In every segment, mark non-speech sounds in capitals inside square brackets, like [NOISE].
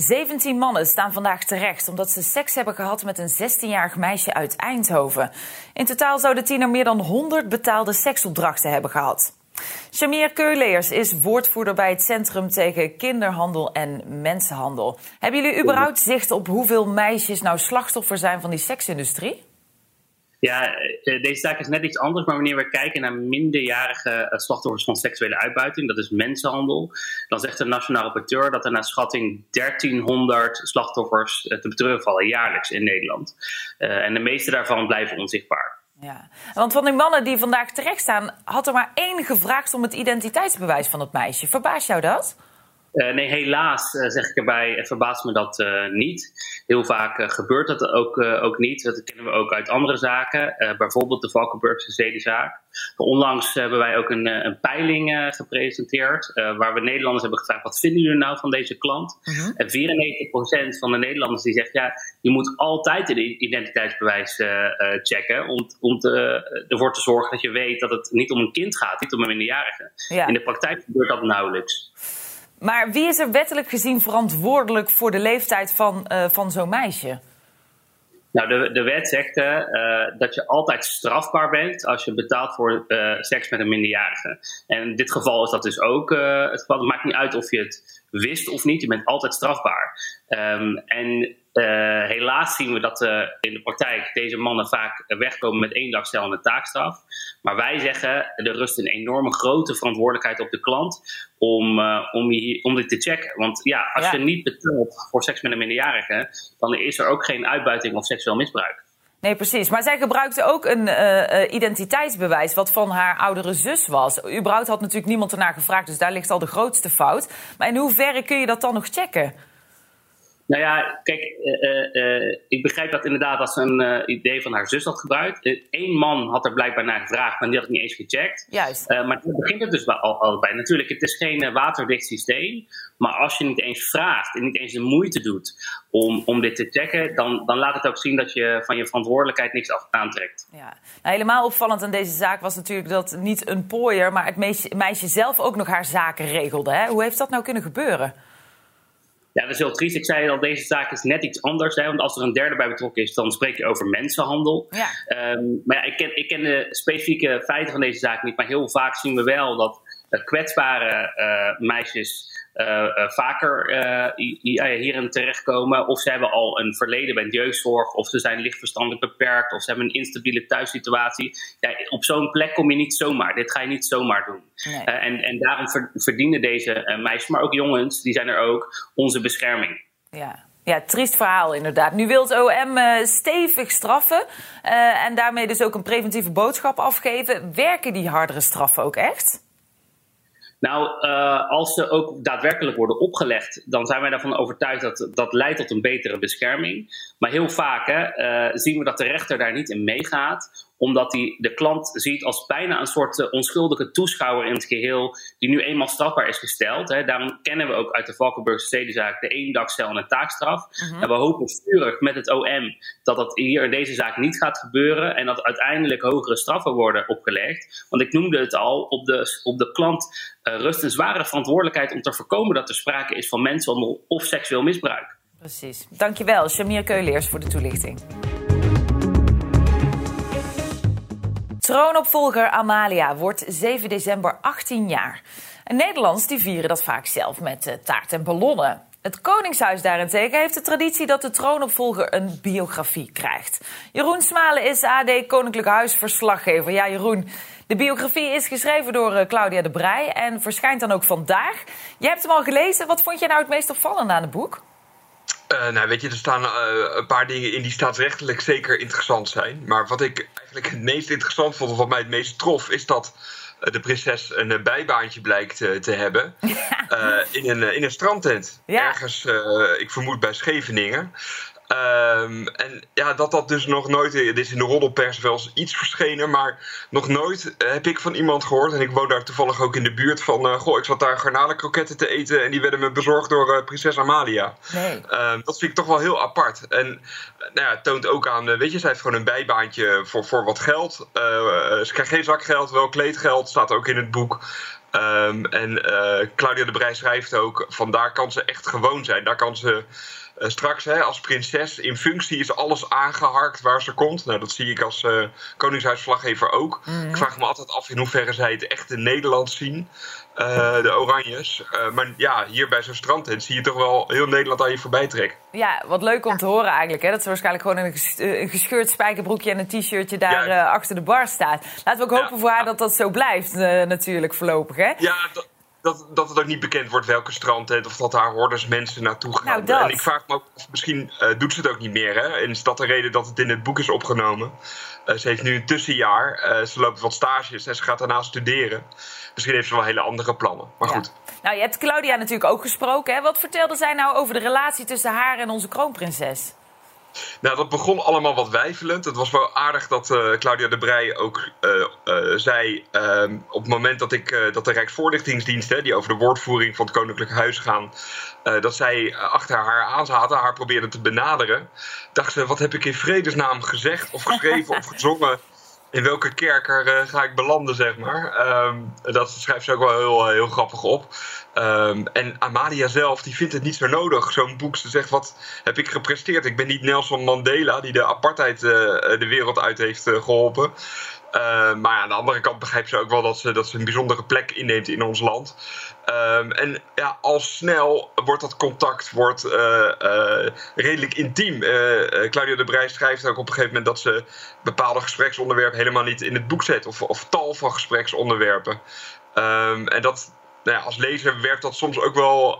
17 mannen staan vandaag terecht omdat ze seks hebben gehad met een 16-jarig meisje uit Eindhoven. In totaal zou de tiener meer dan 100 betaalde seksopdrachten hebben gehad. Shamir Keuleers is woordvoerder bij het Centrum tegen Kinderhandel en Mensenhandel. Hebben jullie überhaupt zicht op hoeveel meisjes nou slachtoffer zijn van die seksindustrie? Ja, eh, deze zaak is net iets anders, maar wanneer we kijken naar minderjarige eh, slachtoffers van seksuele uitbuiting, dat is mensenhandel, dan zegt de nationaal rapporteur dat er naar schatting 1300 slachtoffers eh, te betreuren vallen jaarlijks in Nederland. en de meeste daarvan blijven onzichtbaar. Ja, want van die mannen die vandaag terecht staan, had er maar één gevraagd om het identiteitsbewijs van het meisje. Verbaast jou dat? Uh, nee, helaas uh, zeg ik erbij, verbaast me dat uh, niet. Heel vaak gebeurt dat ook, ook niet. Dat kennen we ook uit andere zaken, bijvoorbeeld de Valkenburgse zedenzaak. Onlangs hebben wij ook een, een peiling gepresenteerd, waar we Nederlanders hebben gevraagd: wat vinden jullie nou van deze klant? -huh. Mhm. En 94% van de Nederlanders die zegt: ja, je moet altijd het identiteitsbewijs checken om, om te, ervoor te zorgen dat je weet dat het niet om een kind gaat, niet om een minderjarige. Ja. In de praktijk gebeurt dat nauwelijks. Maar wie is er wettelijk gezien verantwoordelijk voor de leeftijd van, uh, van zo'n meisje? Nou, de, de wet zegt uh, dat je altijd strafbaar bent als je betaalt voor seks met een minderjarige. En in dit geval is dat dus ook het geval. Het maakt niet uit of je het wist of niet, je bent altijd strafbaar. Um, en uh, helaas zien we dat uh, in de praktijk deze mannen vaak wegkomen met één dag en een taakstraf. Maar wij zeggen, er rust een enorme grote verantwoordelijkheid op de klant om, uh, om, om dit te checken. Want ja, als ja. je niet betaalt voor seks met een minderjarige, dan is er ook geen uitbuiting of seksueel misbruik. Nee, precies. Maar zij gebruikte ook een identiteitsbewijs wat van haar oudere zus was. Überhaupt had natuurlijk niemand ernaar gevraagd, dus daar ligt al de grootste fout. Maar in hoeverre kun je dat dan nog checken? Nou ja, kijk, uh, uh, ik begrijp dat inderdaad als ze een idee van haar zus had gebruikt. Eén man had er blijkbaar naar gevraagd, maar die had het niet eens gecheckt. Juist. maar toen begint het dus wel al, al bij. Natuurlijk, het is geen waterdicht systeem. Maar als je niet eens vraagt en niet eens de moeite doet om, om dit te checken, dan, dan laat het ook zien dat je van je verantwoordelijkheid niks af aantrekt. Ja. Nou, helemaal opvallend aan deze zaak was natuurlijk dat niet een pooier, maar het meisje, meisje zelf ook nog haar zaken regelde. Hè? Hoe heeft dat nou kunnen gebeuren? Ja, dat is heel triest. Ik zei al, deze zaak is net iets anders. Hè, want als er een derde bij betrokken is, dan spreek je over mensenhandel. Ja. Um, maar ja, ik ken, ik ken de specifieke feiten van deze zaak niet. Maar heel vaak zien we wel dat kwetsbare uh, meisjes vaker uh, hierin terechtkomen. Of ze hebben al een verleden bij jeugdzorg, of ze zijn licht verstandelijk beperkt, of ze hebben een instabiele thuissituatie. Ja, op zo'n plek kom je niet zomaar. Dit ga je niet zomaar doen. Nee. en, en daarom verdienen deze meisjes, maar ook jongens, die zijn er ook, onze bescherming. Ja. Ja, triest verhaal inderdaad. Nu wil het OM uh, stevig straffen uh, en daarmee dus ook een preventieve boodschap afgeven. Werken die hardere straffen ook echt? Nou, uh, als ze ook daadwerkelijk worden opgelegd, dan zijn wij daarvan overtuigd dat dat leidt tot een betere bescherming. Maar heel vaak hè, uh, zien we dat de rechter daar niet in meegaat, omdat hij de klant ziet als bijna een soort uh, onschuldige toeschouwer in het geheel, die nu eenmaal strafbaar is gesteld. Hè. Daarom kennen we ook uit de Valkenburgse zedenzaak de eendagscel en een taakstraf. -hmm. En we hopen vurig met het OM dat dat hier in deze zaak niet gaat gebeuren en dat uiteindelijk hogere straffen worden opgelegd. Want ik noemde het al, op de, op de klant uh, rust een zware verantwoordelijkheid om te voorkomen dat er sprake is van mensenhandel of seksueel misbruik. Precies. Dankjewel, Shamir Keuleers, voor de toelichting. Troonopvolger Amalia wordt 7 december 18 jaar. En Nederlands die vieren dat vaak zelf met uh, taart en ballonnen. Het Koningshuis daarentegen heeft de traditie dat de troonopvolger een biografie krijgt. Jeroen Smalen is AD Koninklijk Huisverslaggever. Ja, Jeroen, de biografie is geschreven door uh, Claudia de Brij en verschijnt dan ook vandaag. Je hebt hem al gelezen. Wat vond je nou het meest opvallende aan het boek? Uh, nou, weet je, er staan uh, een paar dingen in die staatsrechtelijk zeker interessant zijn. Maar wat ik eigenlijk het meest interessant vond, of wat mij het meest trof, is dat uh, de prinses een bijbaantje blijkt te hebben. [LAUGHS] in, een, in een strandtent. Ja. Ergens, ik vermoed bij Scheveningen. Ehm, en ja, dat dat dus nog nooit, dit is in de roddelpers wel eens iets verschenen, maar nog nooit heb ik van iemand gehoord, en ik woon daar toevallig ook in de buurt, van uh, goh, ik zat daar garnalenkroketten te eten en die werden me bezorgd door uh, prinses Amalia. Nee. Ehm, dat vind ik toch wel heel apart. En nou ja, het toont ook aan, weet je, zij heeft gewoon een bijbaantje voor, voor wat geld. ze krijgt geen zakgeld, wel kleedgeld, staat ook in het boek. Um, en Claudia de Brij schrijft ook: van daar kan ze echt gewoon zijn. Daar kan ze uh, straks hè, als prinses in functie is alles aangeharkt waar ze komt. Nou, dat zie ik als uh, Koningshuisvlaggever ook. Mm. Ik vraag me altijd af in hoeverre zij het echt in Nederland zien. Uh, de Oranjes. Uh, maar ja, hier bij zo'n strandtent zie je toch wel heel Nederland aan je voorbij trekken. Ja, wat leuk om te horen eigenlijk. Hè? Dat ze waarschijnlijk gewoon een, gescheurd spijkerbroekje en een t-shirtje daar ja. uh, achter de bar staat. Laten we ook hopen ja. voor haar dat dat zo blijft natuurlijk voorlopig. Hè? Ja, dat, dat het ook niet bekend wordt welke strandtent of dat daar hordes mensen naartoe gaan. Nou, en ik vraag me ook, misschien uh, doet ze het ook niet meer. Hè? En is dat de reden dat het in het boek is opgenomen? Uh, ze heeft nu een tussenjaar. Uh, ze loopt wat stages en ze gaat daarna studeren. Misschien heeft ze wel hele andere plannen. Maar ja. goed. Nou, je hebt Claudia natuurlijk ook gesproken. Hè? Wat vertelde zij nou over de relatie tussen haar en onze kroonprinses? Nou, dat begon allemaal wat wijfelend. Het was wel aardig dat uh, Claudia de Brij ook uh, uh, zei... Ehm, op het moment dat, ik, dat de Rijksvoorlichtingsdienst... Hè, die over de woordvoering van het Koninklijk Huis gaan... dat zij achter haar aan zaten, haar probeerden te benaderen... dacht ze, wat heb ik in vredesnaam gezegd of geschreven of gezongen in welke kerker uh, ga ik belanden, zeg maar. Um, dat schrijft ze ook wel heel, heel grappig op. Um, en Amalia zelf, die vindt het niet zo nodig, zo'n boek. Ze zegt, wat heb ik gepresteerd? Ik ben niet Nelson Mandela, die de apartheid uh, de wereld uit heeft geholpen. Uh, maar aan de andere kant begrijpt ze ook wel dat ze, dat ze een bijzondere plek inneemt in ons land. Um, en ja, al snel wordt dat contact wordt, uh, uh, redelijk intiem. Claudia de Brij schrijft ook op een gegeven moment dat ze bepaalde gespreksonderwerpen helemaal niet in het boek zet. Of, of tal van gespreksonderwerpen. Um, en dat, nou ja, als lezer werpt dat soms ook wel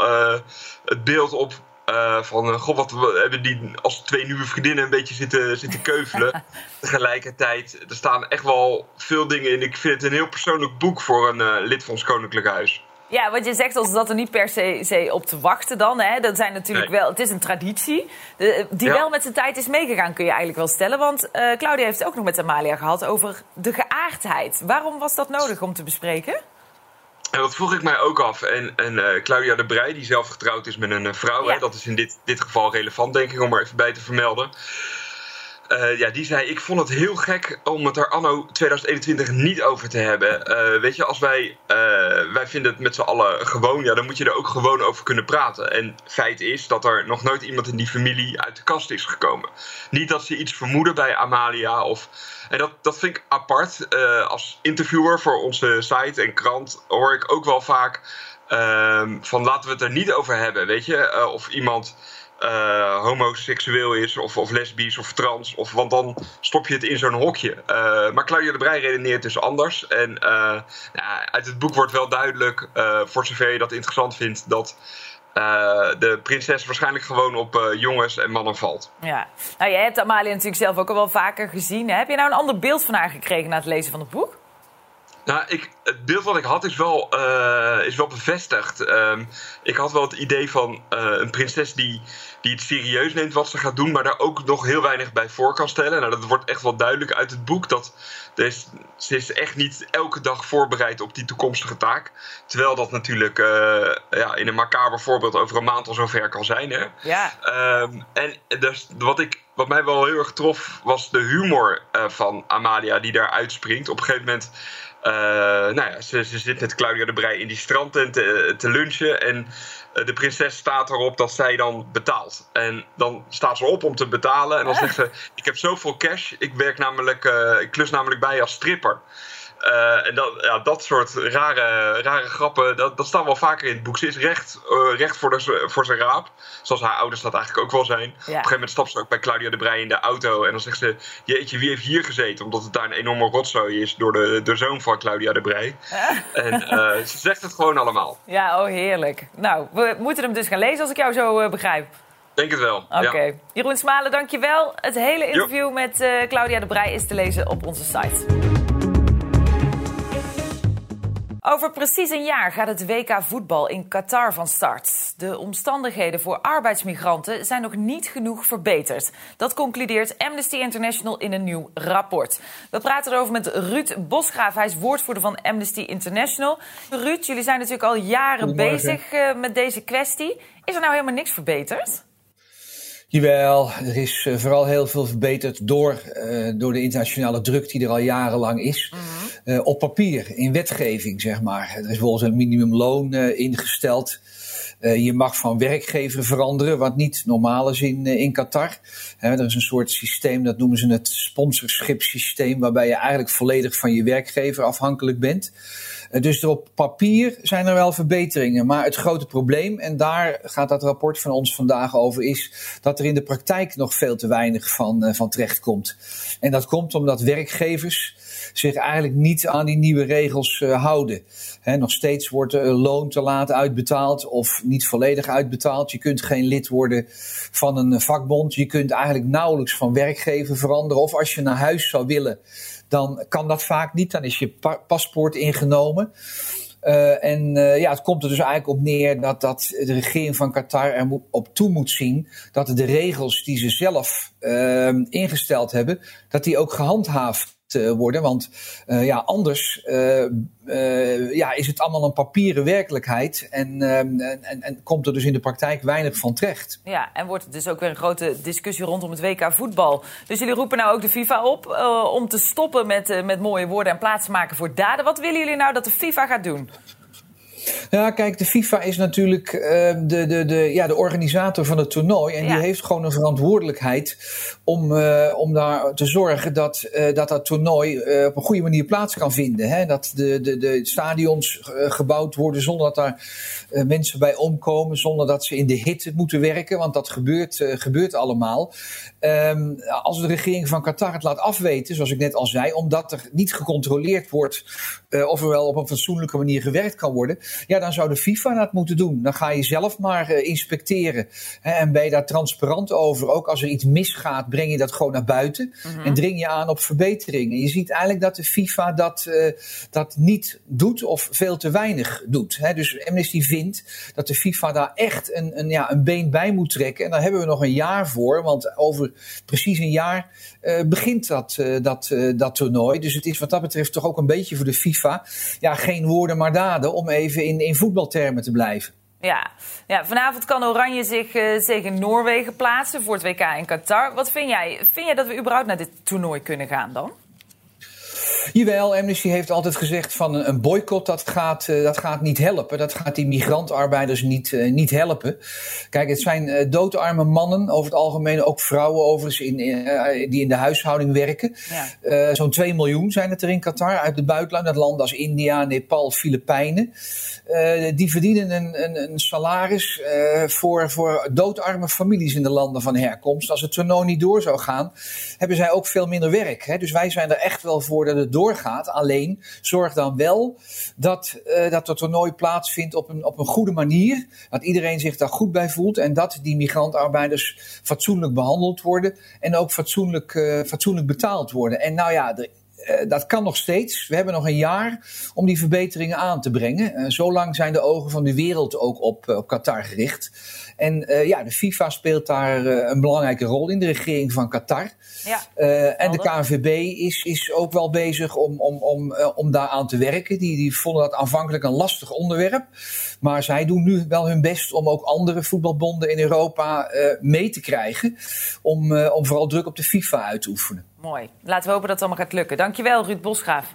het beeld op uh, van, uh, god, wat hebben die als twee nieuwe vriendinnen een beetje zitten, zitten keuvelen. [LAUGHS] Tegelijkertijd, er staan echt wel veel dingen in. Ik vind het een heel persoonlijk boek voor een uh, lid van ons Koninklijk Huis. Ja, wat je zegt, als dat er niet per se, se op te wachten dan. Hè, dat zijn natuurlijk nee. wel, het is een traditie. De, die ja. wel met zijn tijd is meegegaan, kun je eigenlijk wel stellen. Want Claudia heeft het ook nog met Amalia gehad over de geaardheid. Waarom was dat nodig om te bespreken? En dat vroeg ik mij ook af. En, en uh, Claudia de Brij, die zelf getrouwd is met een uh, vrouw, ja. hè, dat is in dit, dit geval relevant, denk ik, om er even bij te vermelden. Uh, ja, die zei: Ik vond het heel gek om het er anno 2021 niet over te hebben. Uh, weet je, als wij, uh, wij vinden het met z'n allen gewoon, ja, dan moet je er ook gewoon over kunnen praten. En feit is dat er nog nooit iemand in die familie uit de kast is gekomen. Niet dat ze iets vermoeden bij Amalia. Of, en dat, dat vind ik apart. als interviewer voor onze site en krant hoor ik ook wel vaak ehm, van laten we het er niet over hebben. Weet je, of iemand uh, homoseksueel is, of, of lesbisch of trans. Of, want dan stop je het in zo'n hokje. Uh, maar Claudia de Brij redeneert dus anders. En uh, ja, uit het boek wordt wel duidelijk, voor zover je dat interessant vindt, dat. de prinses waarschijnlijk gewoon op jongens en mannen valt. Ja, nou, jij hebt Amalia natuurlijk zelf ook al wel vaker gezien. Hè? Heb je nou een ander beeld van haar gekregen na het lezen van het boek? Nou, ik, het beeld wat ik had is wel, uh, is wel bevestigd. Um, ik had wel het idee van uh, een prinses die, die het serieus neemt wat ze gaat doen, maar daar ook nog heel weinig bij voor kan stellen. Nou, dat wordt echt wel duidelijk uit het boek. Dat ze is echt niet elke dag voorbereid op die toekomstige taak. Terwijl dat natuurlijk uh, ja, in een macaber voorbeeld over een maand al zover kan zijn. Hè? Ja. Um, en dus wat, ik, wat mij wel heel erg trof, was de humor van Amalia die daar uitspringt. Op een gegeven moment. Uh, nou ja, ze, ze, zit met Claudia de Brij in die strandtent te, te lunchen. En uh, de prinses staat erop dat zij dan betaalt. En dan staat ze op om te betalen. En dan zegt ze: Ik heb zoveel cash. Ik werk namelijk, uh, ik klus namelijk bij als stripper. Uh, en dat, ja, dat soort rare, rare grappen, dat, dat staat wel vaker in het boek. Ze is recht, uh, recht voor, de, voor zijn raap. Zoals haar ouders dat eigenlijk ook wel zijn. Ja. Op een gegeven moment stapt ze ook bij Claudia de Brij in de auto. En dan zegt ze, jeetje, wie heeft hier gezeten? Omdat het daar een enorme rotzooi is door de, de zoon van Claudia de Brij. [LAUGHS] en uh, ze zegt het gewoon allemaal. Ja, oh heerlijk. Nou, we moeten hem dus gaan lezen als ik jou zo begrijp. Denk het wel. Oké. Okay. Ja. Jeroen Smalen, dankjewel. Het hele interview jo. met Claudia de Brij is te lezen op onze site. Over precies een jaar gaat het WK voetbal in Qatar van start. De omstandigheden voor arbeidsmigranten zijn nog niet genoeg verbeterd. Dat concludeert Amnesty International in een nieuw rapport. We praten erover met Ruud Bosgraaf. Hij is woordvoerder van Amnesty International. Ruud, jullie zijn natuurlijk al jaren bezig uh, met deze kwestie. Is er nou helemaal niks verbeterd? Jawel, er is uh, vooral heel veel verbeterd door, uh, door de internationale druk die er al jarenlang is. Mm -hmm. Uh, op papier, in wetgeving, zeg maar. Er is bijvoorbeeld een minimumloon ingesteld. je mag van werkgever veranderen, wat niet normaal is in, in Qatar. er is een soort systeem, dat noemen ze het sponsorship-systeem, waarbij je eigenlijk volledig van je werkgever afhankelijk bent. Dus op papier zijn er wel verbeteringen. Maar het grote probleem, en daar gaat dat rapport van ons vandaag over, is dat er in de praktijk nog veel te weinig van, van terecht komt. En dat komt omdat werkgevers zich eigenlijk niet aan die nieuwe regels uh, houden. Nog steeds wordt een loon te laat uitbetaald of niet volledig uitbetaald. Je kunt geen lid worden van een vakbond. Je kunt eigenlijk nauwelijks van werkgever veranderen. Of als je naar huis zou willen, dan kan dat vaak niet. Dan is je pa paspoort ingenomen. En ja, het komt er dus eigenlijk op neer dat, dat de regering van Qatar er op toe moet zien dat de regels die ze zelf uh, ingesteld hebben, dat die ook gehandhaafd worden. Want uh, ja, anders uh, ja, is het allemaal een papieren werkelijkheid. En, en, en, komt er dus in de praktijk weinig van terecht. Ja, en wordt het dus ook weer een grote discussie rondom het WK voetbal. Dus jullie roepen nou ook de FIFA op om te stoppen met, met mooie woorden en plaats te maken voor daden. Wat willen jullie nou dat de FIFA gaat doen? Ja, kijk, de FIFA is natuurlijk uh, de, de, de, ja, de organisator van het toernooi. En ja. die heeft gewoon een verantwoordelijkheid om, uh, om daar te zorgen dat uh, dat, dat toernooi op een goede manier plaats kan vinden. Hè? Dat de, de, de stadions gebouwd worden zonder dat daar mensen bij omkomen. Zonder dat ze in de hitte moeten werken. Want dat gebeurt, gebeurt allemaal. Um, als de regering van Qatar het laat afweten, zoals ik net al zei, omdat er niet gecontroleerd wordt of er wel op een fatsoenlijke manier gewerkt kan worden ja, dan zou de FIFA dat moeten doen. Dan ga je zelf maar uh, inspecteren. Hè, en ben je daar transparant over. Ook als er iets misgaat, breng je dat gewoon naar buiten. Mm -hmm. En dring je aan op verbeteringen. Je ziet eigenlijk dat de FIFA dat, uh, dat niet doet of veel te weinig doet. Hè. Dus Amnesty vindt dat de FIFA daar echt een, een, ja, een been bij moet trekken. En daar hebben we nog een jaar voor. Want over precies een jaar uh, begint dat, dat, dat toernooi. Dus het is wat dat betreft toch ook een beetje voor de FIFA. Ja, geen woorden maar daden om even in, in voetbaltermen te blijven. Ja. ja, vanavond kan Oranje zich uh, tegen Noorwegen plaatsen voor het WK in Qatar. Wat vind jij? Vind jij dat we überhaupt naar dit toernooi kunnen gaan dan? Jawel, Amnesty heeft altijd gezegd van een boycott dat gaat, uh, dat gaat niet helpen. Dat gaat die migrantarbeiders niet, uh, niet helpen. Kijk, het zijn uh, doodarme mannen, over het algemeen ook vrouwen overigens, in, die in de huishouding werken. Ja. Zo'n 2 miljoen zijn het er in Qatar, uit het buitenland, uit landen als India, Nepal, Filipijnen. die verdienen een, een, een salaris voor, voor doodarme families in de landen van herkomst. Als het toernooi niet door zou gaan, hebben zij ook veel minder werk. Hè? Dus wij zijn er echt wel voor dat het doorgaat. Alleen zorg dan wel dat, uh, dat het toernooi plaatsvindt op een, op een goede manier. Dat iedereen zich daar goed bij voelt. En dat die migrantarbeiders fatsoenlijk behandeld worden. En ook fatsoenlijk, uh, fatsoenlijk betaald worden. En nou ja, dat kan nog steeds. We hebben nog een jaar om die verbeteringen aan te brengen. Uh, zo lang zijn de ogen van de wereld ook op, uh, op Qatar gericht. En uh, ja, de FIFA speelt daar uh, een belangrijke rol in, de regering van Qatar. Ja, uh, en de KNVB is, is ook wel bezig om, om, om, om daar aan te werken. Die, die vonden dat aanvankelijk een lastig onderwerp. Maar zij doen nu wel hun best om ook andere voetbalbonden in Europa mee te krijgen. Om, om vooral druk op de FIFA uit te oefenen. Mooi. Laten we hopen dat het allemaal gaat lukken. Dankjewel, Ruud Bosgraaf.